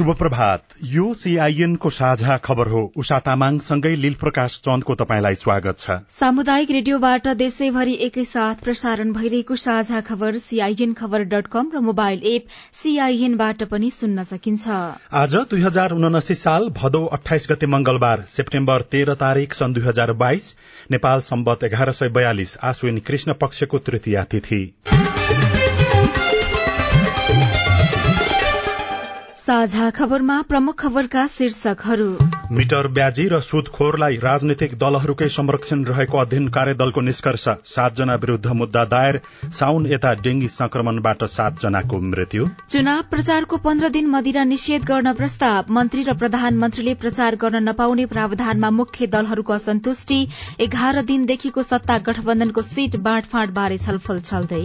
शुभ प्रभात यो सीआईएन को साझा खबर हो। उषा तामाङसँगै लील प्रकाश चन्दको तपाईँलाई स्वागत छ। सामुदायिक रेडियोबाट देशैभरि एकैसाथ प्रसारण भइरहेको साझा खबर सीआईएन खबर डट कम र मोबाइल एप सीआईएनबाट पनि सुन्न सकिन्छ। आज दुई हजार उनासी साल भदौ अठाइस गते मंगलबार सेप्टेम्बर तेह्र तारीक सन् दुई हजार बाइस नेपाल सम्बत एघार सय बयालिस आश्विन कृष्ण पक्षको तृतीया तिथि। साझा खबरमा प्रमुख खबरका शीर्षकहरू। मिटर ब्याजी र सुदखोरलाई राजनीतिक दलहरूकै संरक्षण रहेको अध्ययन कार्यदलको निष्कर्ष। सातजना विरूद्ध मुद्दा दायर। साउन यता डेंगी संक्रमणबाट सातजनाको मृत्यु। चुनाव प्रचारको पन्ध्र दिन मदिरा निषेध गर्न प्रस्ताव। मन्त्री र प्रधानमन्त्रीले प्रचार गर्न नपाउने प्रावधानमा मुख्य दलहरूको असन्तुष्टि। एघार दिनदेखिको सत्ता गठबन्धनको सीट बाँडफाँड बारे छलफल चल्दै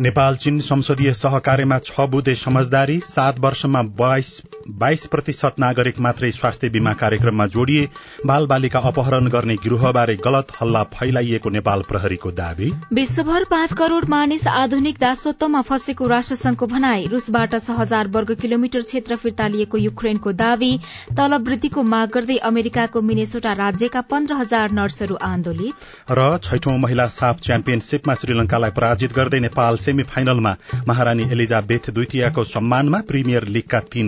नेपाल चीन संसदीय सहकार्यमा छ बुधे समझदारी। सात वर्षमा बाइस प्रतिशत नागरिक मात्रै स्वास्थ्य बीमा कार्यक्रममा जोडिए बाल बालिका अपहरण गर्ने गिरोहबारे गलत हल्ला फैलाइएको नेपाल प्रहरीको दावी। विश्वभर पाँच करोड़ मानिस आधुनिक दासत्वमा फँसेको राष्ट्रसंघको भनाई रूसबाट छ हजार वर्ग किलोमिटर क्षेत्र फिर्ता लिएको युक्रेनको दावी तलब वृद्धिको माग गर्दै अमेरिकाको मिनेसोटा राज्यका पन्ध्र हजार नर्सहरू आन्दोलित। र छैठौं महिला साफ च्याम्पियनशीपमा श्रीलंकालाई पराजित गर्दै नेपाल सेमी फाइनलमा महारानी एलिजाबेथ द्वितीयको सम्मानमा प्रिमियर लीगका तीन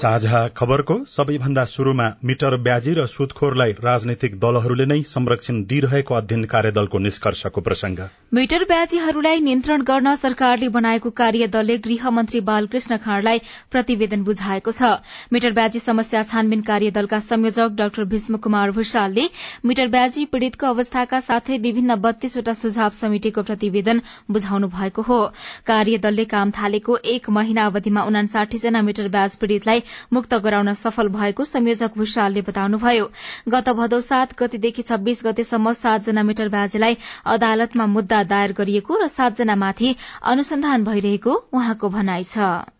साझा खबरको सबैभन्दा शुरूमा मिटर ब्याजी र सुदखोरलाई राजनैतिक दलहरूले नै संरक्षण दिइरहेको अध्ययन कार्यदलको निष्कर्षको प्रसंग। मिटर ब्याजीहरूलाई नियन्त्रण गर्न सरकारले बनाएको कार्यदलले गृहमन्त्री बालकृष्ण खाँडलाई प्रतिवेदन बुझाएको छ। मिटर ब्याजी समस्या छानबिन कार्यदलका संयोजक डाक्टर भीष्म कुमार भूषालले मिटर ब्याजी पीड़ितको अवस्थाका साथै विभिन्न बत्तीसवटा सुझाव समितिको प्रतिवेदन बुझाउनु भएको हो। कार्यदलले काम थालेको एक महिना अवधिमा उनासाठी जना मिटर ब्याज पीड़ितलाई मुक्त गराउन सफल भएको संयोजक भूषालले बताउनुभयो। गत भदौ सात गतेदेखि छब्बीस गतेसम्म सातजना मिटर ब्याजीलाई अदालतमा मुद्दा दायर गरिएको र सातजनामाथि अनुसन्धान भइरहेको उहाँको भनाइ छ।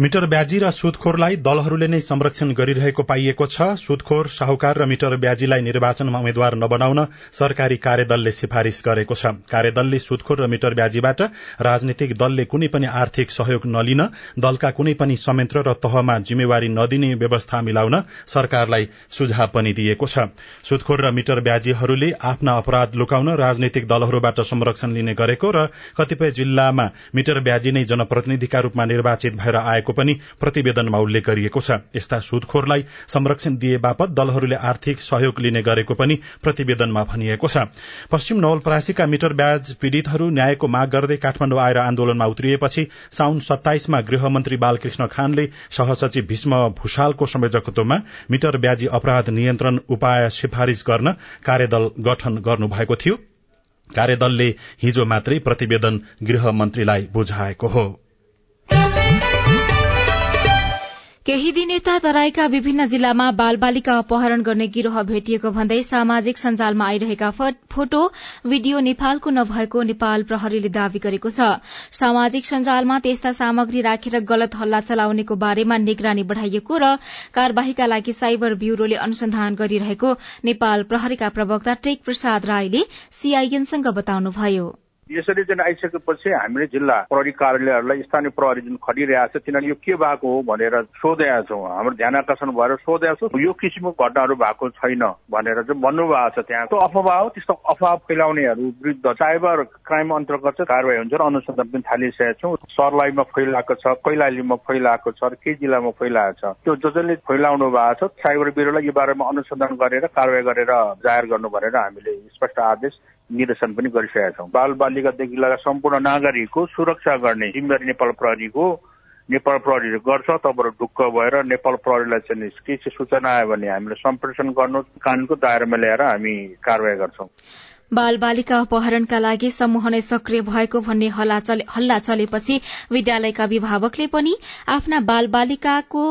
मिटर ब्याजी र सुदखोरलाई दलहरूले नै संरक्षण गरिरहेको पाइएको छ। सुदखोर साहुकार र मिटर ब्याजीलाई निर्वाचनमा उम्मेद्वार नबनाउन सरकारी कार्यदलले सिफारिश गरेको छ। कार्यदलले सुदखोर र मिटर ब्याजीबाट राजनीतिक दलले कुनै पनि आर्थिक सहयोग नलिन दलका कुनै पनि संयन्त्र र तहमा जिम्मेवारी नदिने व्यवस्था मिलाउन सरकारलाई सुझाव पनि दिएको छ। सुदखोर र मिटर ब्याजीहरूले आफ्ना अपराध लुकाउन राजनैतिक दलहरूबाट संरक्षण लिने गरेको र कतिपय जिल्लामा मिटर ब्याजी नै जनप्रतिनिधिका रूपमा निर्वाचित भएर आएको पनि प्रतिवेदनमा उल्लेख गरिएको छ। यस्ता सुदखोरलाई संरक्षण दिए बापत दलहरूले आर्थिक सहयोग लिने गरेको पनि प्रतिवेदनमा भनिएको छ। पश्चिम नवलपरासीका मिटर ब्याज पीड़ितहरू न्यायको माग गर्दै काठमाडौँ आएर आन्दोलनमा उत्रिएपछि साउन सत्ताइसमा गृहमन्त्री बालकृष्ण खानले सहसचिव भीष्म भूषालको संयोजकत्वमा मिटर ब्याजी अपराध नियन्त्रण उपाय सिफारिश गर्न कार्यदल गठन गर्नुभएको थियो। कार्यदलले हिजो मात्रै प्रतिवेदन गृहमन्त्रीलाई बुझाएको हो। केही दिन यता तराईका विभिन्न जिल्लामा बाल बालिका अपहरण गर्ने गिरोह भेटिएको भन्दै सामाजिक सञ्जालमा आइरहेका फोटो भिडियो नेपालको नभएको नेपाल प्रहरीले दावी गरेको छ। सामाजिक सञ्जालमा त्यस्ता सामग्री राखेर गलत हल्ला चलाउनेको बारेमा निगरानी बढ़ाइएको र कार्यवाहीका लागि साइबर ब्यूरोले अनुसन्धान गरिरहेको नेपाल प्रहरीका प्रवक्ता टेक प्रसाद राईले सीआईएनसँग बताउनुभयो। यसरी चाहिँ आइसकेपछि हामीले जिल्ला प्रहरी कार्यालयहरूलाई स्थानीय प्रहरी जुन खटिरहेको छ तिनीहरूले यो के भएको हो भनेर सोधेका छौँ। हाम्रो ध्यान आकर्षण भएर सोधेका छौँ। यो किसिमको घटनाहरू भएको छैन भनेर चाहिँ भन्नुभएको छ त्यहाँ। त्यो अफवाह हो त्यस्तो अफवाह फैलाउनेहरू विरुद्ध साइबर क्राइम अन्तर्गत चाहिँ कारवाही हुन्छ र अनुसन्धान पनि थालिसकेका छौँ। सर्लाहीमा फैलाएको छ कैलालीमा फैलाएको छ र केही जिल्लामा फैलाएको छ। त्यो जसले फैलाउनु भएको छ साइबर ब्युरोलाई यो बारेमा अनुसन्धान गरेर कारवाही गरेर जाहेर गर्नु भनेर हामीले स्पष्ट आदेश निर्देशन पनि गरिसकेका छौँ। बाल बालिकादेखि लगायत सम्पूर्ण नागरिकको सुरक्षा गर्ने जिम्मेवारी नेपाल प्रहरीको नेपाल प्रहरीले गर्छ तपाईँहरू ढुक्क भएर नेपाल प्रहरीलाई चाहिँ के सूचना आयो भने हामीले सम्प्रेषण गर्नु कानूनको दायरामा ल्याएर हामी कारवाही गर्छौं। बाल बालिका अपहरणका लागि समूह नै सक्रिय भएको भन्ने हल्ला चलेपछि विद्यालयका अभिभावकले पनि आफ्ना बाल बालिकाको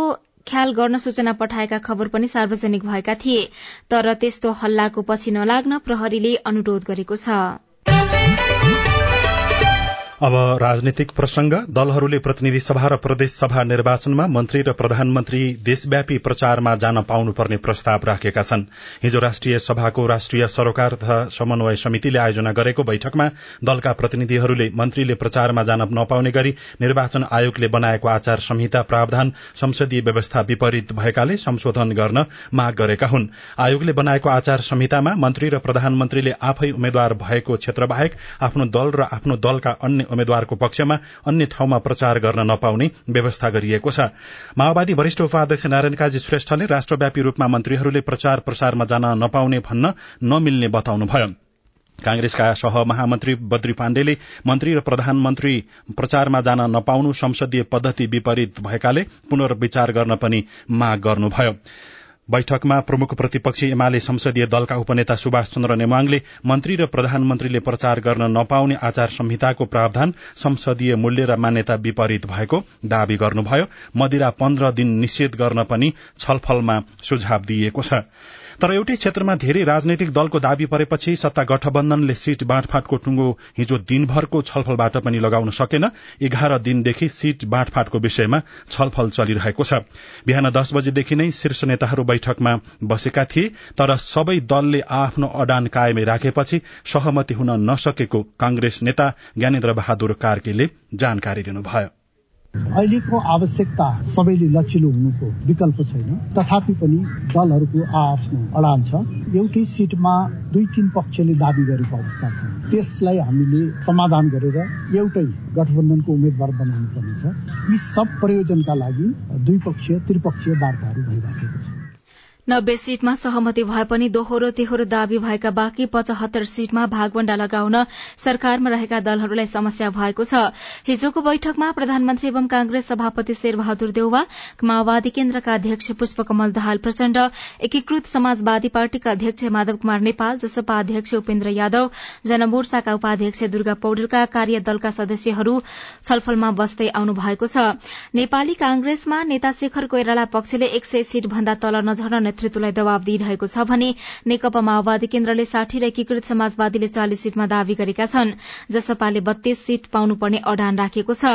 ख्याल गर्न सूचना पठाएका खबर पनि सार्वजनिक भएका थिए तर त्यस्तो हल्लाको पछि नलाग्न प्रहरीले अनुरोध गरेको छ। अब राजनीतिक प्रसंग दलहरूले प्रतिनिधि सभा र प्रदेश सभा निर्वाचनमा मन्त्री र प्रधानमन्त्री देशव्यापी प्रचारमा जान पाउनुपर्ने प्रस्ताव राखेका छन्। हिजो राष्ट्रिय सभाको राष्ट्रिय सरोकार तथा समन्वय समितिले आयोजना गरेको बैठकमा दलका प्रतिनिधिहरूले मन्त्रीले प्रचारमा जान नपाउने गरी निर्वाचन आयोगले बनाएको आचार संहिता प्रावधान संसदीय व्यवस्था विपरीत भएकाले संशोधन गर्न माग गरेका हुन्। आयोगले बनाएको आचार संहितामा मन्त्री र प्रधानमन्त्रीले आफै उम्मेद्वार भएको क्षेत्र बाहेक आफ्नो दल र आफ्नो दलका अन्य उम्मेद्वारको पक्षमा अन्य ठाउँमा प्रचार गर्न नपाउने व्यवस्था गरिएको छ। माओवादी वरिष्ठ उपाध्यक्ष नारायण काजी श्रेष्ठले राष्ट्रव्यापी रूपमा मन्त्रीहरूले प्रचार प्रसारमा जान नपाउने भन्न नमिल्ने बताउनुभयो। कांग्रेसका सह महामन्त्री बद्री पाण्डेले मन्त्री र प्रधानमन्त्री प्रचारमा जान नपाउनु संसदीय पद्धति विपरीत भएकाले पुनर्विचार गर्न पनि माग गर्नुभयो। बैठकमा प्रमुख प्रतिपक्षी एमाले संसदीय दलका उपनेता सुभाष चन्द्र नेवाङले मन्त्री र प्रधानमन्त्रीले प्रचार गर्न नपाउने आचार संहिताको प्रावधान संसदीय मूल्य र मान्यता विपरीत भएको दावी गर्नुभयो। मदिरा पन्ध्र दिन निषेध गर्न पनि छलफलमा सुझाव दिइएको छ। तर एउटै क्षेत्रमा धेरै राजनैतिक दलको दावी परेपछि सत्ता गठबन्धनले सीट बाँडफाँटको टुङ्गो हिजो दिनभरको छलफलबाट पनि लगाउन सकेन। एघार दिनदेखि सीट बाँडफाँटको विषयमा छलफल चलिरहेको छ। बिहान दस बजेदेखि नै शीर्ष नेताहरू बैठकमा बसेका थिए तर सबै दलले आफ्नो अडान कायमै राखेपछि सहमति हुन नसकेको कांग्रेस नेता ज्ञानेन्द्र बहादुर कार्कीले जानकारी दिनुभयो। अहिलेको आवश्यकता सबैले लचिलो हुनुको विकल्प छैन। तथापि पनि दलहरूको आफ्नो अडान छ। एउटै सिटमा दुई तीन पक्षले दावी गरेको अवस्था छ। त्यसलाई हामीले समाधान गरेर एउटै गठबन्धनको उम्मेद्वार बनाउनु पर्नेछ यी सब प्रयोजनका लागि द्विपक्षीय त्रिपक्षीय वार्ताहरू भइराखेको छ। नब्बे सीटमा सहमति भए पनि दोहोरो तेहोरो दावी भएका बाँकी पचहत्तर सीटमा भागवण्डा लगाउन सरकारमा रहेका दलहरूलाई समस्या भएको छ। हिजोको बैठकमा प्रधानमन्त्री एवं कांग्रेस सभापति शेरबहादुर देउवा माओवादी केन्द्रका अध्यक्ष पुष्पकमल दाहाल प्रचण्ड एकीकृत समाजवादी पार्टीका अध्यक्ष माधव कुमार नेपाल जसपा अध्यक्ष उपेन्द्र यादव जनमोर्चाका उपाध्यक्ष दुर्गा पौडेलका कार्यदलका सदस्यहरू छलफलमा बस्दै आउनु भएको छ। नेपाली कांग्रेसमा नेता शेखर कोइराला पक्षले एक सय सीट भन्दा तल नझर्न नेतृत्वलाई दबाव दिइरहेको छ भने नेकपा माओवादी केन्द्रले साठी र एकीकृत समाजवादीले चालिस सीटमा दावी गरेका छन् जसपाले बत्तीस सीट पाउनुपर्ने अडान राखेको छ।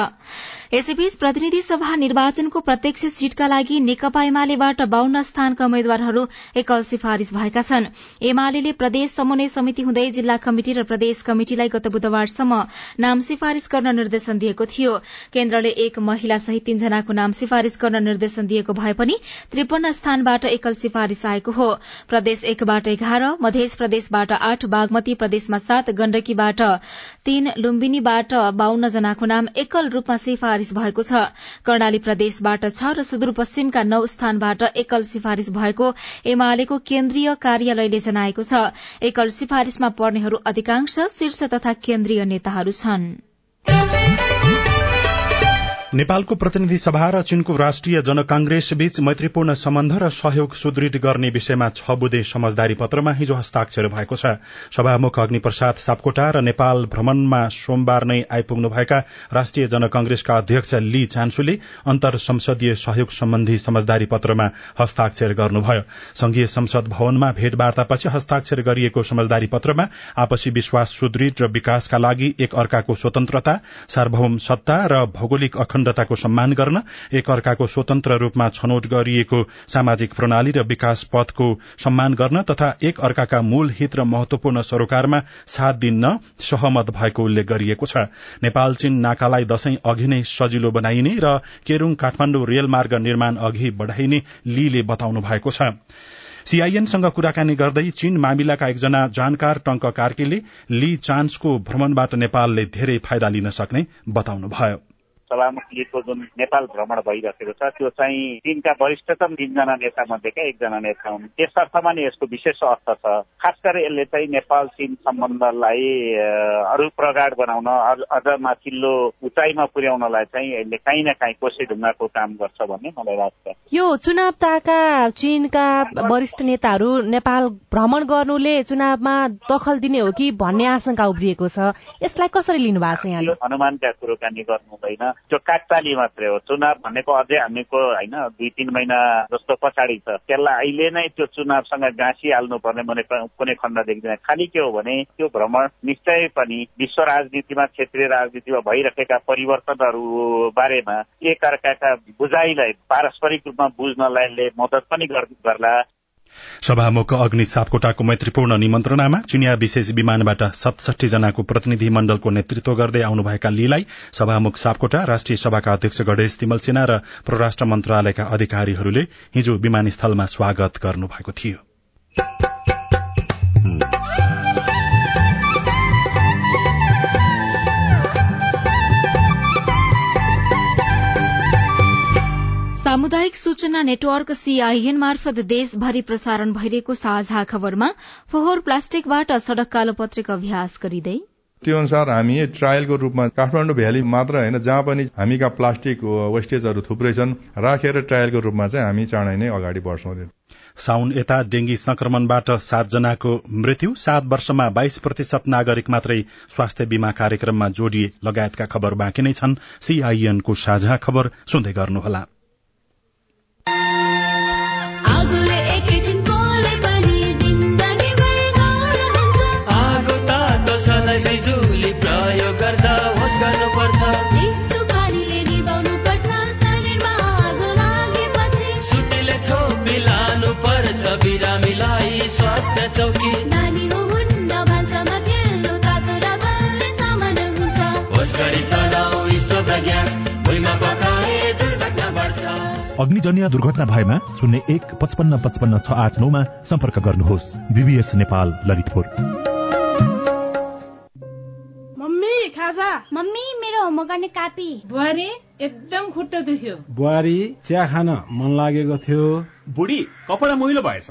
यसैबीच प्रतिनिधि सभा निर्वाचनको प्रत्यक्ष सीटका लागि नेकपा एमालेबाट बाहन्न स्थानका उम्मेद्वारहरू एकल सिफारिश भएका छन्। एमाले प्रदेश समन्वय समिति हुँदै जिल्ला कमिटी र प्रदेश कमिटिलाई गत बुधबारसम्म नाम सिफारिश गर्न निर्देशन दिएको थियो। केन्द्रले एक महिला सहित तीनजनाको नाम सिफारिश गर्न निर्देशन दिएको भए पनि त्रिपन्न स्थानबाट एकल सिफारिश आएको हो। प्रदेश एकबाट एघार मध्य प्रदेशबाट आठ बागमती प्रदेशमा सात गण्डकीबाट तीन लुम्बिनीबाट बाहन्न जनाको नाम एकल रूपमा सिफारिश भएको छ। कर्णाली प्रदेशबाट छ र सुदूरपश्चिमका नौ स्थानबाट एकल सिफारिश भएको एमालेको केन्द्रीय कार्यालयले जनाएको छ। एकल सिफारिशमा पर्नेहरू अधिकांश शीर्ष तथा केन्द्रीय नेताहरू छनृ। नेपालको प्रतिनिधि सभा र चीनको राष्ट्रिय जनकांग्रेस बीच मैत्रीपूर्ण सम्बन्ध र सहयोग सुदृढ गर्ने विषयमा छ बुधे समझदारी पत्रमा हिजो हस्ताक्षर भएको छ। सभामुख अग्निप्रसाद सापकोटा र नेपाल भ्रमणमा सोमबार नै आइपुग्नुभएका राष्ट्रिय जनकांग्रेसका अध्यक्ष ली चान्सुले अन्तर संसदीय सहयोग सम्बन्धी समझदारी पत्रमा हस्ताक्षर गर्नुभयो। संघीय संसद भवनमा भेटवार्तापछि हस्ताक्षर गरिएको समझदारी पत्रमा आपसी विश्वास सुदृढ र विकासका लागि एक अर्काको स्वतन्त्रता सार्वभौम सत्ता र भौगोलिक अखण्ड अखण्डताको सम्मान गर्न एक अर्काको स्वतन्त्र रूपमा छनौट गरिएको सामाजिक प्रणाली र विकास पथको सम्मान गर्न तथा एक अर्काका मूल हित र महत्वपूर्ण सरोकारमा साथ दिन सहमत भएको उल्लेख गरिएको छ। नेपाल चीन नाकालाई दशैं अघि नै सजिलो बनाइने र केरूङ काठमाण्डु रेलमार्ग निर्माण अघि बढ़ाइने लीले बताउनु भएको छ। सीआईएनसँग कुराकानी गर्दै चीन मामिलाका एकजना जानकार टंक कार्कीले ली चान्सको भ्रमणबाट नेपालले धेरै फाइदा लिन सक्ने बताउनुभयो। सभामुखीको जुन नेपाल भ्रमण भइरहेको छ त्यो चाहिँ तिनका वरिष्ठतम तिनजना नेता मध्येका एकजना नेता हुन्। त्यस अर्थमा नै यसको विशेष अर्थ छ खास गरी यसले चाहिँ नेपाल चीन सम्बन्धलाई अरू प्रगाड बनाउन अझ माथिल्लो उचाइमा पुर्याउनलाई चाहिँ यसले काहीँ न काहीँ कोसे ढुङ्गाको काम गर्छ भन्ने मलाई लाग्छ। यो चुनाव ताका चीनका वरिष्ठ नेताहरू नेपाल भ्रमण गर्नुले चुनावमा दखल दिने हो कि भन्ने आशंका उब्जिएको छ? यसलाई कसरी लिनु भएको छ यहाँले अनुमानका कुरोकानी गर्नु हुँदैन त्यो काकताली मात्रै हो। चुनाव भनेको अझै हामीको होइन दुई तिन महिना जस्तो पछाडि छ। त्यसलाई अहिले नै त्यो चुनावसँग गाँसिहाल्नु पर्ने मैले कुनै खण्ड देख्दैन। खालि के हो भने त्यो भ्रमण निश्चय पनि विश्व राजनीतिमा क्षेत्रीय राजनीतिमा भइरहेका परिवर्तनहरू बारेमा एक अर्काका बुझाइलाई पारस्परिक रूपमा बुझ्नलाई मद्दत पनि गर्ला। सभामुख अग्नि सापकोटाको मैत्रीपूर्ण निमन्त्रणामा चिनिया विशेष विमानबाट सतसठी जनाको प्रतिनिधि मण्डलको नेतृत्व गर्दै आउनुभएका लीलाई सभामुख सापकोटा राष्ट्रिय सभाका अध्यक्ष गणेश तिमल सिन्हा र परराष्ट्र मन्त्रालयका अधिकारीहरूले हिजो विमानस्थलमा स्वागत गर्नुभएको थियो। सामुदायिक सूचना नेटवर्क सीआईएन मार्फत देशभरि प्रसारण भइरहेको साझा खबरमा फोहोर प्लास्टिकबाट सड़क कालोपत्रिक अभ्यास गरिँदै। त्यो अनुसार हामी ट्रायलको रूपमा काठमाडौँ भ्याली मात्र होइन जहाँ पनि हामीका प्लास्टिक वेस्टेजहरू थुप्रै छन् राखेर ट्रायलको रूपमा चाहिँ हामी चाँडै नै अगाडि बढ्छौँ। साउन यता डेंगी संक्रमणबाट सातजनाको मृत्यु सात वर्षमा बाइस प्रतिशत नागरिक मात्रै स्वास्थ्य बीमा कार्यक्रममा जोडिए लगायतका खबर बाँकी नै छन्। सीआईएनको साझा खबर सुन्दै गर्नुहोला। अग्निजन्य दुर्घटना भएमा शून्य एक पचपन्न पचपन्न छ आठ नौमा सम्पर्क गर्नुहोस्। बिबिएस नेपाल ललितपुर। मम्मी खाजा। मम्मी मेरो होमवर्क गर्ने कापी। बुहारी एकदम खुट्टा दुख्यो। बुहारी चिया खान मन लागेको थियो। बुढी कपडा मैलो भएछ।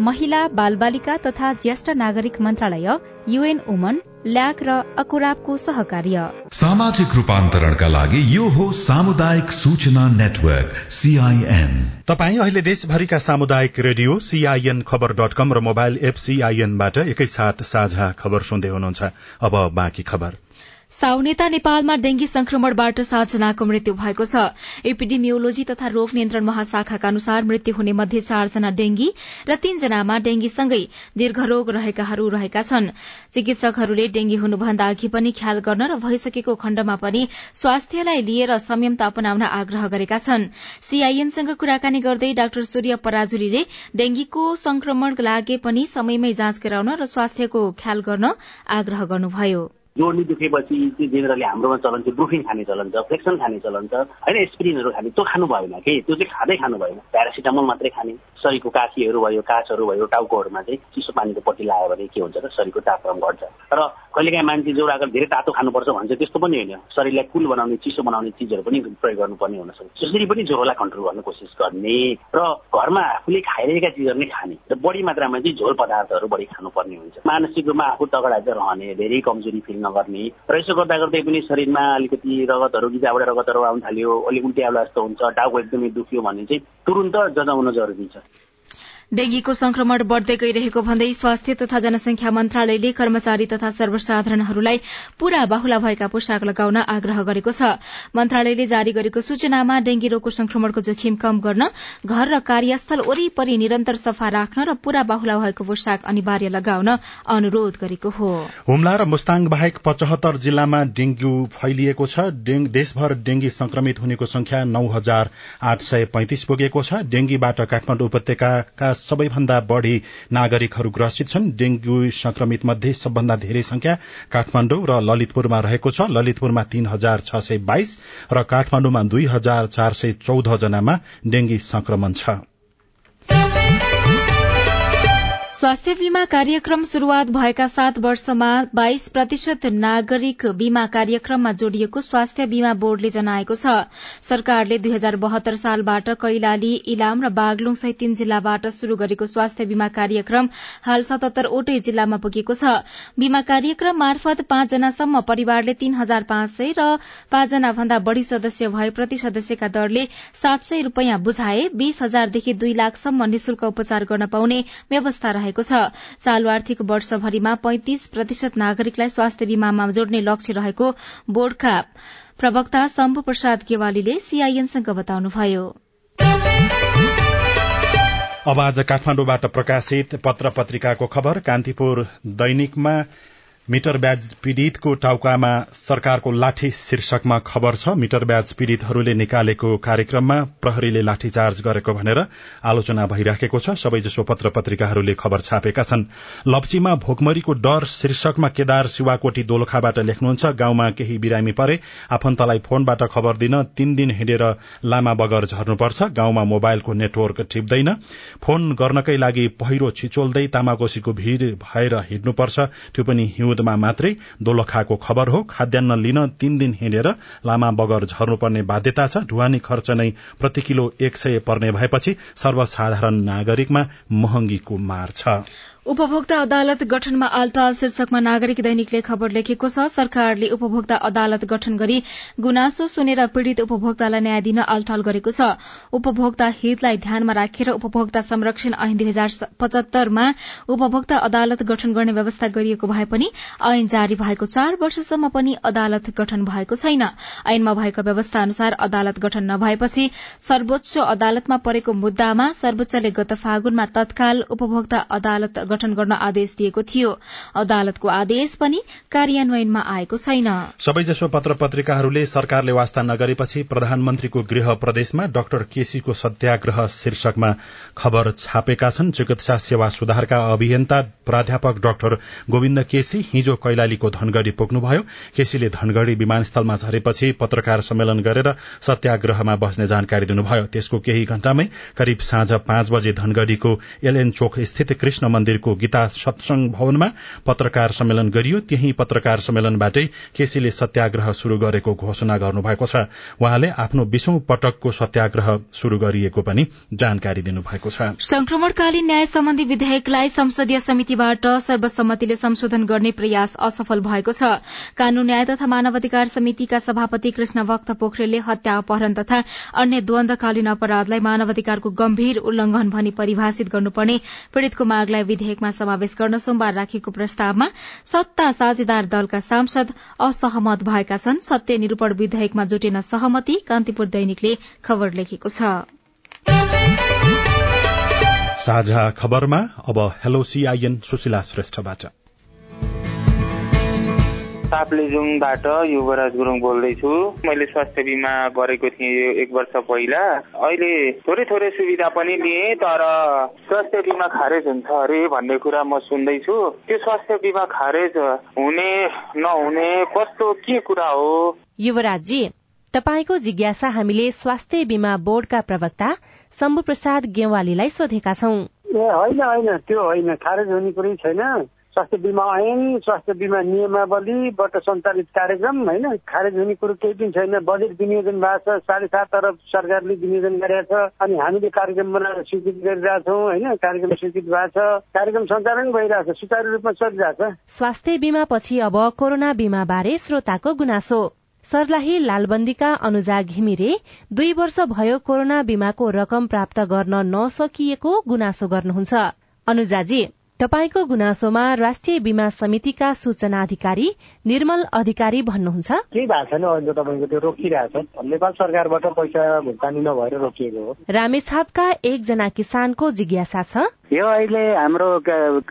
महिला बाल बालिका तथा ज्येष्ठ नागरिक मन्त्रालय युएन वुमन ल्याक र अकुराबको सहकार्य। सामाजिक रूपान्तरणका लागि यो हो सामुदायिक सूचना नेटवर्क सीआईएन तपाई अहिले देशभरिका सामुदायिक radio CIN Khabar dot com र मोबाइल एप सीआईएनबाट एकैसाथ साझा खबर सुन्दै हुनुहुन्छ। अब बाँकी खबर। साउनेता नेपालमा डेंगी संक्रमणबाट सातजनाको मृत्यु भएको छ। एपिडेमियोलोजी तथा रोग नियन्त्रण महाशाखाका अनुसार मृत्यु हुने मध्ये चारजना डेंगी र तीनजनामा डेंगीसँगै दीर्घरोग रहेकाहरू रहेका छन्। चिकित्सकहरूले डेंगी हुनुभन्दा अघि पनि ख्याल गर्न र भइसकेको खण्डमा पनि स्वास्थ्यलाई लिएर संयमता अपनाउन आग्रह गरेका छन्। सीआईएनसँग कुराकानी गर्दै डाक्टर सूर्य पराजुलीले डेंगीको संक्रमण लागे पनि समयमै जाँच गराउन र स्वास्थ्यको ख्याल गर्न आग्रह गर्नुभयो। जोड्नी दुखेपछि चाहिँ जेनरली हाम्रोमा चलन चाहिँ ब्रुफिन खाने चलन छ फ्लेक्सन खाने चलन छ होइन एस्पिरिनहरू खाने त्यो खानु भएन कि? त्यो चाहिँ खाँदै खानु भएन। प्यारासिटामोल मात्रै खाने। शरीरको काखीहरू भयो काचहरू भयो टाउकोहरूमा चाहिँ चिसो पानीको पट्टी लगायो भने के हुन्छ र शरीरको तापक्रम घट्छ। र कहिलेकाहीँ मान्छे जो अगर धेरै तातो खानुपर्छ भन्छ त्यस्तो पनि होइन। शरीरलाई कुल बनाउने चिसो बनाउने चिजहरू पनि प्रयोग गर्नुपर्ने हुनसक्छ त्यसरी पनि ज्वरोलाई कन्ट्रोल गर्ने कोसिस गर्ने र घरमा आफूले खाइरहेका चिजहरू नै खाने र बढी मात्रामा चाहिँ झोल पदार्थहरू बढी खानुपर्ने हुन्छ। मानसिक रूपमा आफू तगडा चाहिँ रहने धेरै कमजोरी फिल नगर्ने। र यसो गर्दा गर्दै पनि शरीरमा अलिकति रगतहरू गिजाबाट रगतहरू आउनु थाल्यो अलिक उल्टी आउला जस्तो हुन्छ टाउको एकदमै दुख्यो भने चाहिँ तुरुन्त जजाउन जरुरी छ। डेंगीको संक्रमण बढ़दै गइरहेको भन्दै स्वास्थ्य तथा जनसंख्या मन्त्रालयले कर्मचारी तथा सर्वसाधारणहरूलाई पूरा बाहुला भएका पोसाक लगाउन आग्रह गरेको छ। मन्त्रालयले जारी गरेको सूचनामा डेंगी रोगको संक्रमणको जोखिम कम गर्न घर र कार्यस्थल वरिपरि निरन्तर सफा राख्न र पूरा बाहुला भएको पोसाक अनिवार्य लगाउन अनुरोध गरेको हो। हुम्ला र मुस्ताङ बाहेक पचहत्तर जिल्लामा डेंगू फैलिएको छ। देशभर डेंगी संक्रमित हुनेको संख्या नौ हजार आठ सय पैंतिस पुगेको छ। डेंगीबाट काठमाडौँ उपत्यकाका सबैभन्दा बढ़ी नागरिकहरू ग्रसित छन्। डेंगू संक्रमित मध्ये सबभन्दा धेरै संख्या काठमाण्डु र ललितपुरमा रहेको छ। ललितपुरमा तीन हजार छ सय बाइस र काठमाण्डुमा दुई हजार चार सय चौध जनामा डेंगी संक्रमण छ। स्वास्थ्य बीमा कार्यक्रम शुरूआत भएका सात वर्षमा बाइस प्रतिशत नागरिक बीमा कार्यक्रममा जोडिएको स्वास्थ्य बीमा बोर्डले जनाएको छ। सरकारले दुई हजार बहत्तर सालबाट कैलाली इलाम र बागलुङ सहित तीन जिल्लाबाट शुरू गरेको स्वास्थ्य बीमा कार्यक्रम हाल सतहत्तरवटै जिल्लामा पुगेको छ। बीमा कार्यक्रम मार्फत पाँचजनासम्म परिवारले तीन हजार पाँच सय र पाँचजना भन्दा बढ़ी सदस्य भए प्रति सदस्यका दरले सात सय रूपियाँ बुझाए। बीस हजारदेखि दुई लाखसम्म निशुल्क उपचार गर्न पाउने व्यवस्था रहेको छ। चालू आर्थिक वर्षभरिमा पैंतिस प्रतिशत नागरिकलाई स्वास्थ्य बीमामा जोड्ने लक्ष्य रहेको बोर्डका प्रवक्ता शम्भु प्रसाद गेवालीले सीआईएनसँग बताउनुभयो। अब आज काठमाडौँबाट प्रकाशित पत्र पत्रिकाको खबर कान्तिपुर दैनिकमा मिटर ब्याज पीड़ितको टाउकामा सरकारको लाठी शीर्षकमा खबर छ। मिटर ब्याज पीड़ितहरूले निकालेको कार्यक्रममा प्रहरीले लाठीचार्ज गरेको भनेर आलोचना भइराखेको छ। सबैजसो पत्र पत्रिकाहरूले खबर छापेका छन्। लप्चीमा भोकमरीको डर शीर्षकमा केदार शिवाकोटी दोलखाबाट लेख्नुहुन्छ। गाउँमा केही बिरामी परे आफन्तलाई फोनबाट खबर दिन तीन दिन हिँडेर लामा बगर झर्नुपर्छ। गाउँमा मोबाइलको नेटवर्क टिप्दैन फोन गर्नकै लागि पहिरो छिचोल्दै तामाकोशीको भीड़ भएर हिँड्नुपर्छ। त्यो पनि हिउँदमा मात्रै दोलखाको खबर हो। खाद्यान्न लिन तीन दिन हिँडेर लामा बगर झर्नुपर्ने बाध्यता छ। ढुवानी खर्च नै प्रति किलो एक सय पर्ने भएपछि सर्वसाधारण नागरिकमा महँगीको मार छ। उपभोक्ता अदालत गठनमा आलटाल शीर्षकमा नागरिक दैनिकले खबर लेखेको छ सरकारले उपभोक्ता अदालत गठन गरी गुनासो सुनेर पीड़ित उपभोक्तालाई न्याय दिन आलटाल गरेको छ। उपभोक्ता हितलाई ध्यानमा राखेर उपभोक्ता संरक्षण ऐन दुई हजार पचहत्तरमा उपभोक्ता अदालत गठन गर्ने व्यवस्था गरिएको भए पनि ऐन जारी भएको चार वर्षसम्म पनि अदालत गठन भएको छैन। ऐनमा भएको व्यवस्था अनुसार अदालत गठन नभएपछि सर्वोच्च अदालतमा परेको मुद्दामा सर्वोच्चले गत फागुनमा तत्काल उपभोक्ता अदालत गठन गर्न आदेश दिएको थियो। अदालतको आदेश पनि कार्यान्वयनमा आएको छैन। सबैजसो पत्र पत्रिकाहरूले सरकारले वास्ता नगरेपछि प्रधानमन्त्रीको गृह प्रदेशमा डाक्टर केसीको सत्याग्रह शीर्षकमा खबर छापेका छन्। चिकित्सा सेवा सुधारका अभियन्ता प्राध्यापक डाक्टर गोविन्द केसी हिजो कैलालीको धनगढ़ी पुग्नुभयो। केसीले धनगढ़ी विमानस्थलमा झरेपछि पत्रकार सम्मेलन गरेर सत्याग्रहमा बस्ने जानकारी दिनुभयो। त्यसको केही घण्टामै करिब साँझ पाँच बजे धनगढ़ीको एलएन चोक स्थित कृष्ण मन्दिर मन्दिरको गीता सत्संग भवनमा पत्रकार सम्मेलन गरियो। त्यही पत्रकार सम्मेलनबाटै केसीले सत्याग्रह शुरू गरेको घोषणा गर्नुभएको छ। उहाँले आफ्नो बीसौं पटकको सत्याग्रह शुरू गरिएको पनि जानकारी दिनुभएको छ। संक्रमणकालीन न्याय सम्बन्धी विधेयकलाई संसदीय समितिबाट सर्वसम्मतिले संशोधन गर्ने प्रयास असफल भएको छ। कानून न्याय तथा मानव अधिकार समितिका सभापति कृष्ण भक्त पोखरेलले हत्या अपहरण तथा अन्य द्वन्दकालीन अपराधलाई मानव अधिकारको गम्भीर उल्लंघन भनी परिभाषित गर्नुपर्ने पीड़ितको मागलाई विधेयकमा समावेश गर्न सोमबार राखिएको प्रस्तावमा सत्ता साझेदार दलका सांसद असहमत भएका छन्। सत्य निरूपण विधेयकमा जुटेन सहमति कान्तिपुर दैनिकले खबर लेखेको छ। साझा खबरमा अब हेलो सीआईएन सुशीला श्रेष्ठबाट। ताप्लेजुङबाट युवराज गुरुङ बोल्दैछु। मैले स्वास्थ्य बिमा गरेको थिएँ एक वर्ष पहिला। अहिले थोरै थोरै सुविधा पनि लिएँ तर स्वास्थ्य बिमा खारेज हुन्छ अरे भन्ने कुरा म सुन्दैछु। त्यो स्वास्थ्य बिमा खारेज हुने नहुने कस्तो के कुरा हो? युवराजी तपाईँको जिज्ञासा हामीले स्वास्थ्य बिमा बोर्डका प्रवक्ता शम्भु प्रसाद गेवालीलाई सोधेका छौं। ए होइन होइन त्यो होइन खारेज हुने कुरै छैन। स्वास्थ्य बिमा ऐन स्वास्थ्य बिमा नियमावलीबाट सञ्चालित कार्यक्रम होइन? खारेज हुने कुरो केही पनि छैन। बजेट विनियोजन भएको छ साढे सात अरब सरकारले विनियोजन गरेको छ अनि हामीले कार्यक्रम बनाएर स्वीकृत गरिरहेछौँ होइन? कार्यक्रम स्वीकृत भएको छ। कार्यक्रम सञ्चालन भइरहेछ सुचारू रूपमा चलिरहेछ स्वास्थ्य बिमा पछि अब कोरोना बिमा बारे श्रोताको गुनासो। सर्लाही लालबन्दीका अनुजा घिमिरे दुई वर्ष भयो कोरोना बिमाको रकम प्राप्त गर्न नसकिएको गुनासो गर्नुहुन्छ। अनुजाजी। तपाईँको गुनासोमा राष्ट्रिय बीमा समितिका सूचना अधिकारी निर्मल अधिकारी भन्नुहुन्छ। केही भएको छैन अहिले तपाईँको त्यो रोकिरहेछ नेपाल सरकारबाट पैसा भुक्तानी नभएर रोकिएको हो। रामेछापका एकजना किसानको जिज्ञासा छ। यो अहिले हाम्रो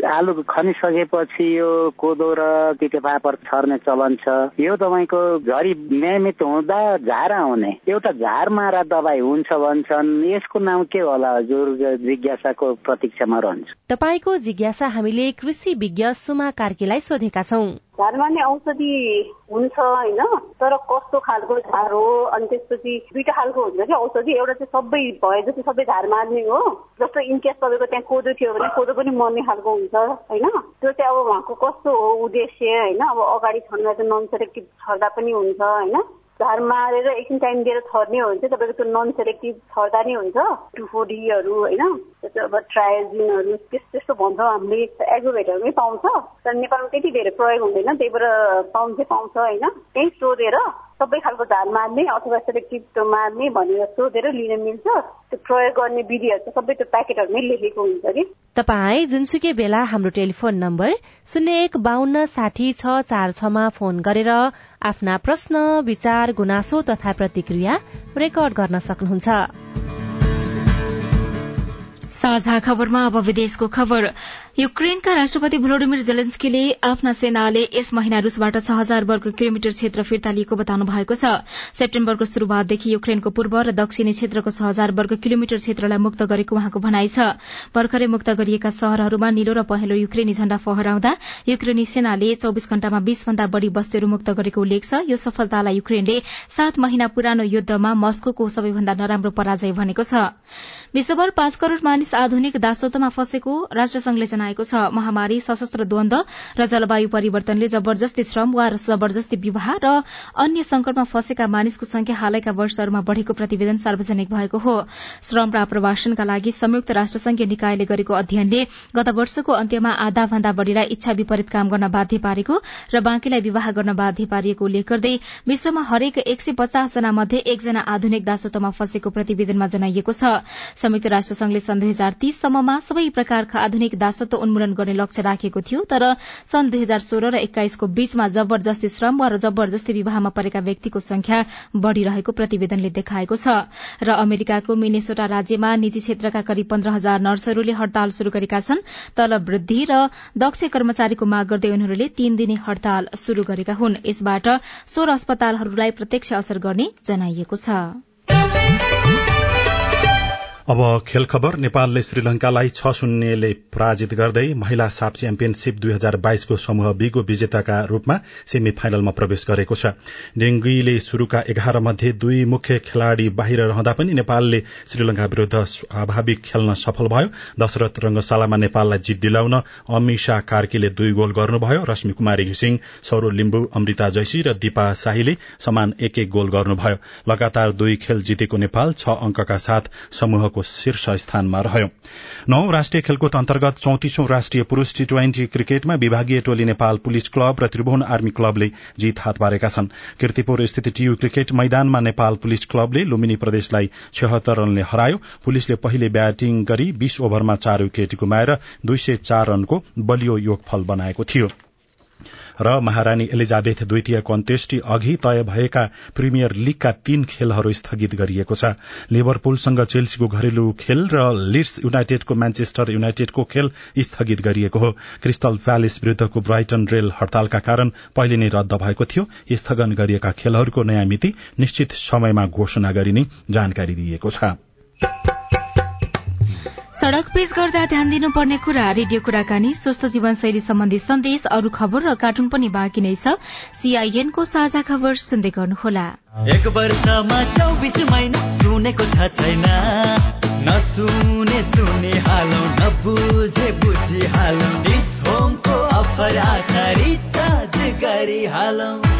आलु खनिसकेपछि यो कोदो र तिते पापर छर्ने चलन छ। यो तपाईँको झरी नियमित हुँदा झार आउने एउटा झार मारा दबाई हुन्छ भन्छन्। यसको नाम के होला हजुर? जिज्ञासाको प्रतीक्षामा रहन्छ। तपाईँको जिज्ञासा हामीले कृषि विज्ञ सुमा कार्कीलाई सोधेका छौं। झारमा औषधि हुन्छ होइन? तर कस्तो खालको झार हो अनि त्यसपछि दुईटा खालको हुन्छ कि औषधि? एउटा चाहिँ सबै भए जस्तो सबै झार मार्ने हो। जस्तो इनकेस तपाईँको त्यहाँ कोदो थियो भने कोदो पनि मर्ने खालको हुन्छ होइन? त्यो चाहिँ अब उहाँको कस्तो हो उद्देश्य होइन? अब अगाडि छर्दा चाहिँ नन सेलेक्टिभ छर्दा पनि हुन्छ होइन? झार मारेर एकछिन टाइम दिएर छर्ने हो भने चाहिँ तपाईँको त्यो नन सेलेक्टिभ छर्दा नै हुन्छ। टुफोडीहरू होइन? अब ट्रायोजिनहरू त्यस्तो त्यस्तो भन्छौँ हामीले एग्रोभेटरमै पाउँछ। तर नेपालमा त्यति धेरै प्रयोग हुँदैन त्यही भएर पाउनु पाउँछ होइन? त्यही सोधेर सबै खालको झार मार्ने अथवा सेलेक्टिभ मार्ने भनेर सोधेर लिन मिल्छ। त्यो प्रयोग गर्ने विधिहरू चाहिँ सबै त्यो प्याकेटहरूमै लेखेको हुन्छ कि? तपाईँ जुनसुकै बेला हाम्रो टेलिफोन नम्बर शून्य एक बान्न साठी छ चार छमा फोन गरेर आफ्ना प्रश्न विचार गुनासो तथा प्रतिक्रिया रेकर्ड गर्न सक्नुहुन्छ। साझा खबरमा अब विदेशको खबर। युक्रेनका राष्ट्रपति भ्लोडिमिर जेलेन्स्कीले आफ्ना सेनाले यस महिना रूसबाट छ हजार वर्ग किलोमिटर क्षेत्र फिर्ता लिएको बताउनु भएको छ। सेप्टेम्बरको शुरूआतदेखि युक्रेनको पूर्व र दक्षिणी क्षेत्रको छ हजार वर्ग किलोमिटर क्षेत्रलाई मुक्त गरेको उहाँको भनाइ छ। भर्खरै मुक्त गरिएका शहरहरूमा निलो र पहेँलो युक्रेनी झण्डा फहराउँदा युक्रेनी सेनाले चौविस घण्टामा बीस भन्दा बढ़ी बस्तीहरू मुक्त गरेको उल्लेख छ। यो सफलतालाई युक्रेनले सात महिना पुरानो युद्धमा मस्को सबैभन्दा नराम्रो पराजय भनेको छ। विश्वभर पाँच करोड़ मानिस आधुनिक दासत्वमा फँसेको राष्ट्रसंघले जनाएको छ। महामारी सशस्त्र द्वन्द र जलवायु परिवर्तनले जबरजस्ती श्रम वा जबरजस्ती विवाह र अन्य संकटमा फँसेका मानिसको संख्या हालैका वर्षहरूमा बढ़ेको प्रतिवेदन सार्वजनिक भएको हो। श्रम र आप्रवासनका लागि संयुक्त राष्ट्रसंघीय निकायले गरेको अध्ययनले गत वर्षको अन्त्यमा आधा भन्दा बढ़ीलाई इच्छा विपरीत काम गर्न बाध्य पारेको र बाँकीलाई विवाह गर्न बाध्य पारिएको उल्लेख गर्दै विश्वमा हरेक एक सय पचास जना मध्ये एकजना आधुनिक दासत्वमा फँसेको प्रतिवेदनमा जनाइएको छ। संयुक्त राष्ट्रसंघले सन् दुई हजार तीससम्ममा सबै प्रकारका आधुनिक दासत्व उन्मूलन गर्ने लक्ष्य राखेको थियो तर सन् दुई हजार सोह्र र एक्काइसको बीचमा जबरजस्ती श्रम वा जबरजस्ती विवाहमा परेका व्यक्तिको संख्या बढ़िरहेको प्रतिवेदनले देखाएको छ। र अमेरिकाको मिनेसोटा राज्यमा निजी क्षेत्रका करिब पन्ध्र हजार नर्सहरूले हड़ताल शुरू गरेका छन् तलब वृद्धि र दक्ष कर्मचारीको माग गर्दै उनीहरूले तीन दिने हड़ताल शुरू गरेका हुन्। यसबाट सोह्र अस्पतालहरूलाई प्रत्यक्ष असर गर्ने जनाइएको छ। अब खेल खबर नेपालले श्रीलंकालाई छ शून्यले पराजित गर्दै महिला साप च्याम्पियनशीप दुई हजार बाइसको समूह बीको विजेताका रूपमा सेमी फाइनलमा प्रवेश गरेको छ। डेंगीले शुरूका एघार मध्ये दुई मुख्य खेलाड़ी बाहिर रहँदा पनि नेपालले श्रीलंका विरूद्ध स्वाभाविक खेल्न सफल भयो। दशरथ रंगशालामा नेपाललाई जित दिलाउन अमिषा कार्कीले दुई गोल गर्नुभयो। रश्मि कुमारी घिसिङ सौरो लिम्बु अमृता जैसी र दिपा शाहीले समान एक एक गोल गर्नुभयो। लगातार दुई खेल जितेको नेपाल छ अंकका साथ समूह को शीर्ष स्थानमा रह्यो। नौ राष्ट्रिय खेलकुद अन्तर्गत चौतिसौं राष्ट्रिय पुरूष टी ट्वेन्टी क्रिकेटमा विभागीय टोली नेपाल पुलिस क्लब र त्रिभुवन आर्मी क्लबले जित हात पारेका छन्। किर्तिपुर स्थित टीयू क्रिकेट मैदानमा नेपाल पुलिस क्लबले लुम्बिनी प्रदेशलाई छहत्तर रनले हरायो। पुलिसले पहिले ब्याटिङ गरी बीस ओभरमा चार विकेट गुमाएर दुई सय चार रनको बलियो योगफल बनाएको थियो। र महारानी एलिजाबेथ द्वितीयको अन्त्येष्टि अघि तय भएका प्रिमियर लीगका तीन खेलहरू स्थगित गरिएको छ। लिभरपुलसँग चेल्सीको घरेलु खेल र लिड्स युनाइटेडको म्यान्चेस्टर युनाइटेडको खेल स्थगित गरिएको हो। क्रिस्टल प्यालेस विरूद्धको ब्राइटन रेल हड़तालका कारण पहिले नै रद्द भएको थियो। स्थगन गरिएका खेलहरूको नयाँ मिति निश्चित समयमा घोषणा गरिने जानकारी दिइएको छ। सड़क पेश गर्दा ध्यान दिनुपर्ने कुरा रेडियो कुराकानी स्वस्थ जीवनशैली सम्बन्धी सन्देश अरू खबर र कार्टुन पनि बाँकी नै छ। सीआईएनको साझा खबर सुन्दै गर्नुहोला। एक वर्षमा चौबिस महिना सुनेको छ छैन। नसुने सुने हालौ नबुझे बुझी हालौ। होमको अफर आछ रिचार्ज गरी हालौ।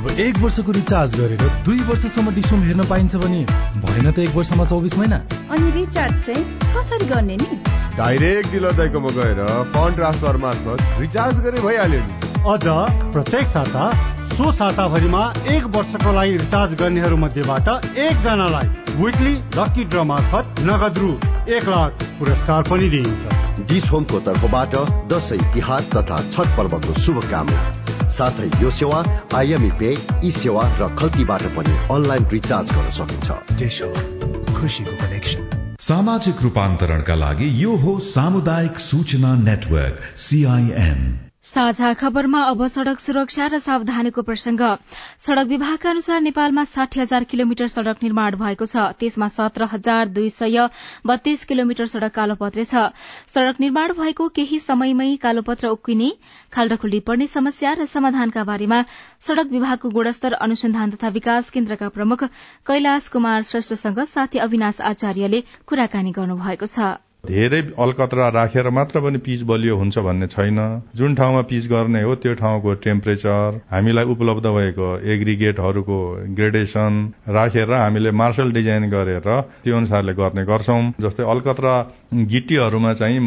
अब एक वर्षको रिचार्ज गरेर दुई वर्षसम्म डिसोम हेर्न पाइन्छ भने भएन त एक वर्षमा चौबिस महिना। अनि रिचार्ज चाहिँ कसरी गर्ने नि? डाइरेक्ट डिलर दाइकोमा गएर फन्ड ट्रान्सफर मार्फत रिचार्ज गरे भइहाल्यो नि। अझ प्रत्येक साता सो साताभरिमा एक वर्षको लागि रिचार्ज गर्नेहरू मध्येबाट एकजनालाई विकली लकी ड्र मार्फत नगद रु एक लाख पुरस्कार पनि दिइन्छ। डिस होमको तर्फबाट दसैँ तिहार तथा छठ पर्वको शुभकामना। साथै यो सेवा आइएमई पे ई सेवा र खल्तीबाट पनि अनलाइन रिचार्ज गर्न सकिन्छ। सामाजिक रूपान्तरणका लागि यो हो सामुदायिक सूचना नेटवर्क सीआईएन साझा खबरमा अब सड़क सुरक्षा र सावधानीको प्रसंग। सड़क विभागका अनुसार नेपालमा साठी हजार किलोमिटर सड़क निर्माण भएको छ। त्यसमा सत्र हजार दुई सय बत्तीस किलोमिटर सड़क कालोपत्रे छ। सड़क निर्माण भएको केही समयमै कालोपत्र उक्किने खाल्डाखुल्डी पर्ने समस्या र समाधानका बारेमा सड़क विभागको गुणस्तर अनुसन्धान तथा विकास केन्द्रका प्रमुख कैलाश कुमार श्रेष्ठसँग साथी अविनाश आचार्यले कुराकानी गर्नुभएको छ। धेरै अलकत्रा राखेर मात्र पनि पिच बलियो हुन्छ भन्ने छैन। जुन ठाउँमा पिच गर्ने हो त्यो ठाउँको टेम्परेचर हामीलाई उपलब्ध भएको एग्रिगेटहरूको ग्रेडेसन राखेर हामीले मार्शल डिजाइन गरेर त्यो अनुसारले गर्ने गर्छौं। जस्तै अलकत्रा गिटीहरूमा चाहिँ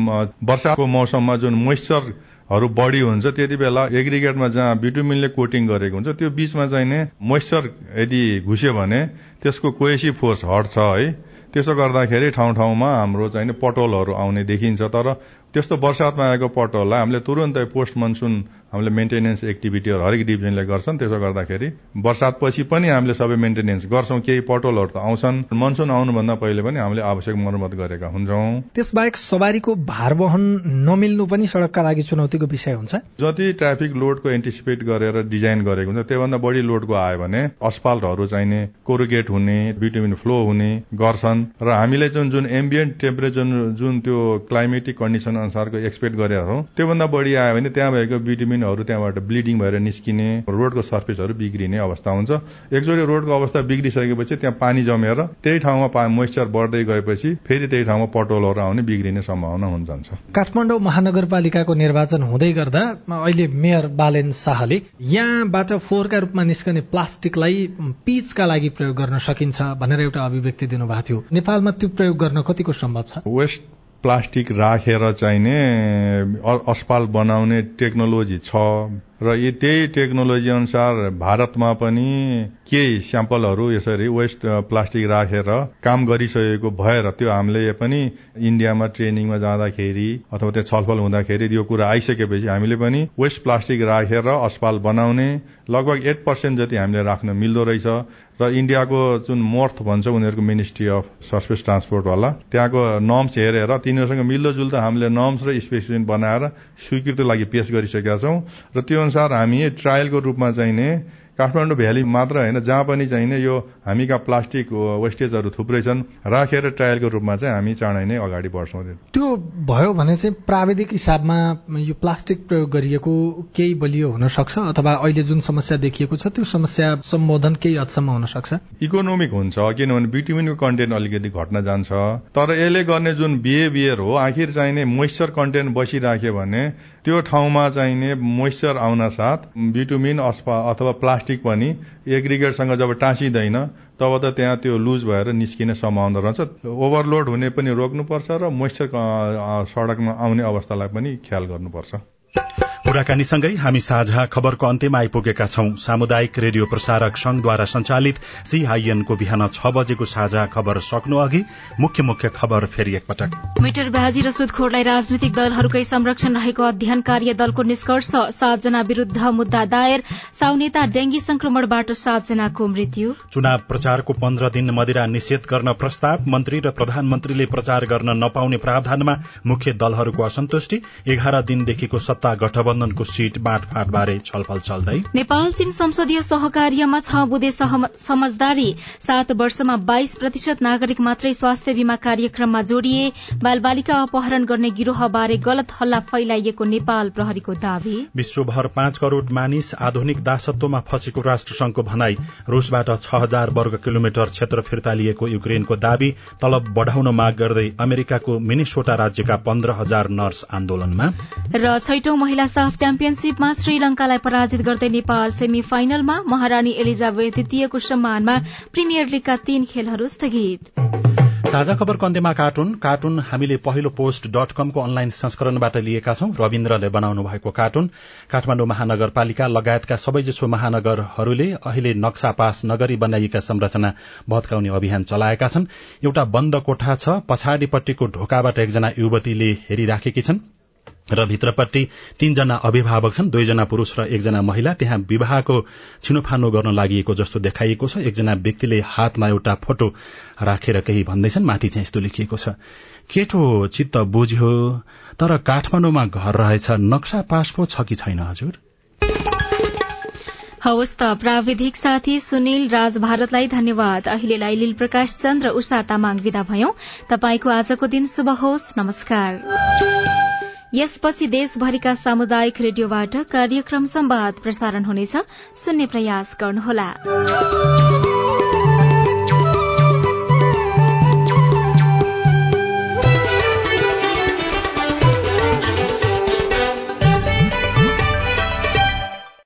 वर्षाको मौसममा जुन मोइस्चर हरू बढी हुन्छ त्यति बेला एग्रिगेटमा जहाँ बिटुमिनले कोटिङ गरेको हुन्छ त्यो बीचमा चाहिने मोइस्चर यदि घुस्यो भने त्यसको कोएसी फोर्स हट्छ है। त्यसो गर्दाखेरि ठाउँ ठाउँमा हाम्रो चाहिँ पटोलहरू आउने देखिन्छ तर त्यस्तो वर्षातमा आएको पटोललाई हामीले तुरन्तै पोस्ट मनसुन हामीले मेन्टेनेन्स एक्टिभिटीहरू हरेक डिभिजनले गर्छन्। त्यसो गर्दाखेरि वर्षात पछि पनि हामीले सबै मेन्टेनेन्स गर्छौँ। केही पटोलहरू त आउँछन्। मनसुन आउनुभन्दा पहिले पनि हामीले आवश्यक मर्मत गरेका हुन्छौँ। त्यसबाहेक सवारीको भार वहन नमिल्नु पनि सड़कका लागि चुनौतीको विषय हुन्छ। जति ट्राफिक लोडको एन्टिसिपेट गरेर डिजाइन गरेको हुन्छ त्योभन्दा बढी लोडको आयो भने अस्पाल्टहरू चाहिने कोरुगेट हुने भिटामिन फ्लो हुने गर्छन्। र हामीले जुन जुन एम्बियन्ट टेम्परेचर जुन त्यो क्लाइमेटिक कन्डिसन अनुसारको एक्सपेक्ट गरेका छौँ त्योभन्दा बढी आयो भने त्यहाँ भएको भिटामिन भिटामिनहरू त्यहाँबाट ब्लिडिङ भएर निस्किने रोडको सर्फेसहरू बिग्रिने अवस्था हुन्छ। एकचोटि रोडको अवस्था बिग्रिसकेपछि त्यहाँ पानी जमेर त्यही ठाउँमा मोइस्चर बढ्दै गएपछि फेरि त्यही ठाउँमा पटोलहरू आउने बिग्रिने सम्भावना हुन्छ काठमाडौँ महानगरपालिकाको निर्वाचन हुँदै गर्दा अहिले मेयर बालेन शाहले यहाँबाट फोहोरका रूपमा निस्कने प्लास्टिकलाई पिचका लागि प्रयोग गर्न सकिन्छ भनेर एउटा अभिव्यक्ति दिनुभएको थियो। नेपालमा त्यो प्रयोग गर्न कतिको सम्भव छ? वेस्ट प्लास्टिक राखेर चाहिने अस्पाल बनाउने टेक्नोलोजी छ। र यी त्यही टेक्नोलोजी अनुसार भारतमा पनि केही स्याम्पलहरू यसरी वेस्ट प्लास्टिक राखेर काम गरिसकेको भएर त्यो हामीले पनि इन्डियामा ट्रेनिङमा जाँदाखेरि अथवा त्यो छलफल हुँदाखेरि यो कुरा आइसकेपछि हामीले पनि वेस्ट प्लास्टिक राखेर अस्पाल बनाउने लगभग एट पर्सेन्ट जति हामीले राख्न मिल्दो रहेछ। र इन्डियाको जुन मोर्थ भन्छ उनीहरूको मिनिस्ट्री अफ सर्फेस ट्रान्सपोर्टवाला त्यहाँको नर्म्स हेरेर तिनीहरूसँग मिल्दोजुल्दो हामीले नर्म्स र स्पेसिफिकेसन बनाएर स्वीकृतिको लागि पेश गरिसकेका छौँ। र त्यो अनुसार हामी ट्रायलको रूपमा चाहिने काठमाडौँ भ्याली मात्र होइन जहाँ पनि चाहिने यो हामीका प्लास्टिक वेस्टेजहरू थुप्रै छन् राखेर ट्रायलको रूपमा चाहिँ हामी चाँडै नै अगाडि बढ्छौँ त्यो। भयो भने चाहिँ प्राविधिक हिसाबमा यो प्लास्टिक प्रयोग गरिएको केही बलियो हुन सक्छ अथवा अहिले जुन समस्या देखिएको छ त्यो समस्या सम्बोधन केही हदसम्म हुन सक्छ इकोनोमिक हुन्छ किनभने बिटुमिनको कन्टेन्ट अलिकति घट्न जान्छ। तर यसले गर्ने जुन बिहेभियर हो आखिर चाहिने मोइस्चर कन्टेन्ट बसिराख्यो भने त्यो ठाउँमा चाहिने मोइस्चर आउन साथ बिटुमिन अथवा प्लास्टिक पनि एग्रिगेटसँग जब टाँसिँदैन तब त त्यहाँ त्यो लुज भएर निस्किने सम्भावना रहन्छ। ओभरलोड हुने पनि रोक्नुपर्छ र मोइस्चर सड़कमा आउने अवस्थालाई पनि ख्याल गर्नुपर्छ। कुराकानीसँगै हामी साझा खबरको अन्त्यमा आइपुगेका छौं। सामुदायिक रेडियो प्रसारक संघद्वारा संचालित सीआईएनको बिहान छ बजेको साझा खबर सक्नु अघि मुख्य मुख्य खबर फेरि एकपटक। मिटर ब्याजी र सुदखोरलाई राजनीतिक दलहरूकै संरक्षण रहेको अध्ययन कार्य दलको निष्कर्ष सातजना विरूद्ध मुद्दा दायर साउनेता डेंगी संक्रमणबाट सातजनाको मृत्यु। चुनाव प्रचारको पन्ध्र दिन मदिरा निषेध गर्न प्रस्ताव मन्त्री र प्रधानमन्त्रीले प्रचार गर्न नपाउने प्रावधानमा मुख्य दलहरूको असन्तुष्टि एघार दिनदेखिको सत्ता गठबन्धन गठबन्धनको सीट बाँडफाँटबारे छलफल चल्दै नेपाल चीन संसदीय सहकार्यमा छ बुधे समझदारी। सात वर्षमा बाइस प्रतिशत नागरिक मात्रै स्वास्थ्य बीमा कार्यक्रममा जोडिए। बालबालिका अपहरण गर्ने गिरोहबारे गलत हल्ला फैलाइएको नेपाल प्रहरीको दावी। विश्वभर पाँच करोड़ मानिस आधुनिक दासत्वमा फँसेको राष्ट्रसंघको भनाई रूसबाट छ हजार वर्ग किलोमिटर क्षेत्र फिर्ता लिएको युक्रेनको दावी तलब बढ़ाउन माग गर्दै अमेरिकाको मिनिसोटा राज्यका पन्ध्र हजार नर्स आन्दोलनमा। र छैटौं महिला साफ च्याम्पियनशीपमा श्रीलंकालाई पराजित गर्दै नेपाल सेमी फाइनलमा महारानी एलिजाबेथ द्वितीयको सम्मानमा प्रिमियर लीगका तीन खेलहरू स्थगित। साझा खबरको अन्त्यमा कार्टुन? कार्टुन हामीले पहिलो पोस्ट डट कमको अनलाइन संस्करणबाट लिएका छौं। रविन्द्रले बनाउनु भएको कार्टुन। काठमाडौँ महानगरपालिका लगायतका सबैजसो महानगरहरूले अहिले नक्सा पास नगरी बनाइएका संरचना भत्काउने अभियान चलाएका छन्। एउटा बन्द कोठा छ। पछाडिपट्टिको ढोकाबाट एकजना युवतीले हेरिराखेकी छन्। र भित्रपट्टि तीनजना अभिभावक छन्। दुईजना पुरूष र एकजना महिला। त्यहाँ विवाहको छिनोफानो गर्न लागि जस्तो देखाइएको छ। एकजना व्यक्तिले हातमा एउटा फोटो राखेर केही भन्दैछन्। माथि चाहिँ यस्तो लेखिएको छ। केटो चित्त बुझ्यो तर काठमाडौँमा घर रहेछ। नक्सा पास पो छ कि छैन हजुर? हवस् त प्राविधिक साथी सुनिल राज भारतलाई धन्यवाद। अहिलेलाई लील प्रकाश चन्द र उषा तामाङ विदा भयौं। तपाईँको आजको दिन शुभ होस्। नमस्कार। यसपछि देशभरिका सामुदायिक रेडियोबाट कार्यक्रम सम्वाद प्रसारण हुनेछ। सुन्ने प्रयास गर्नुहोला।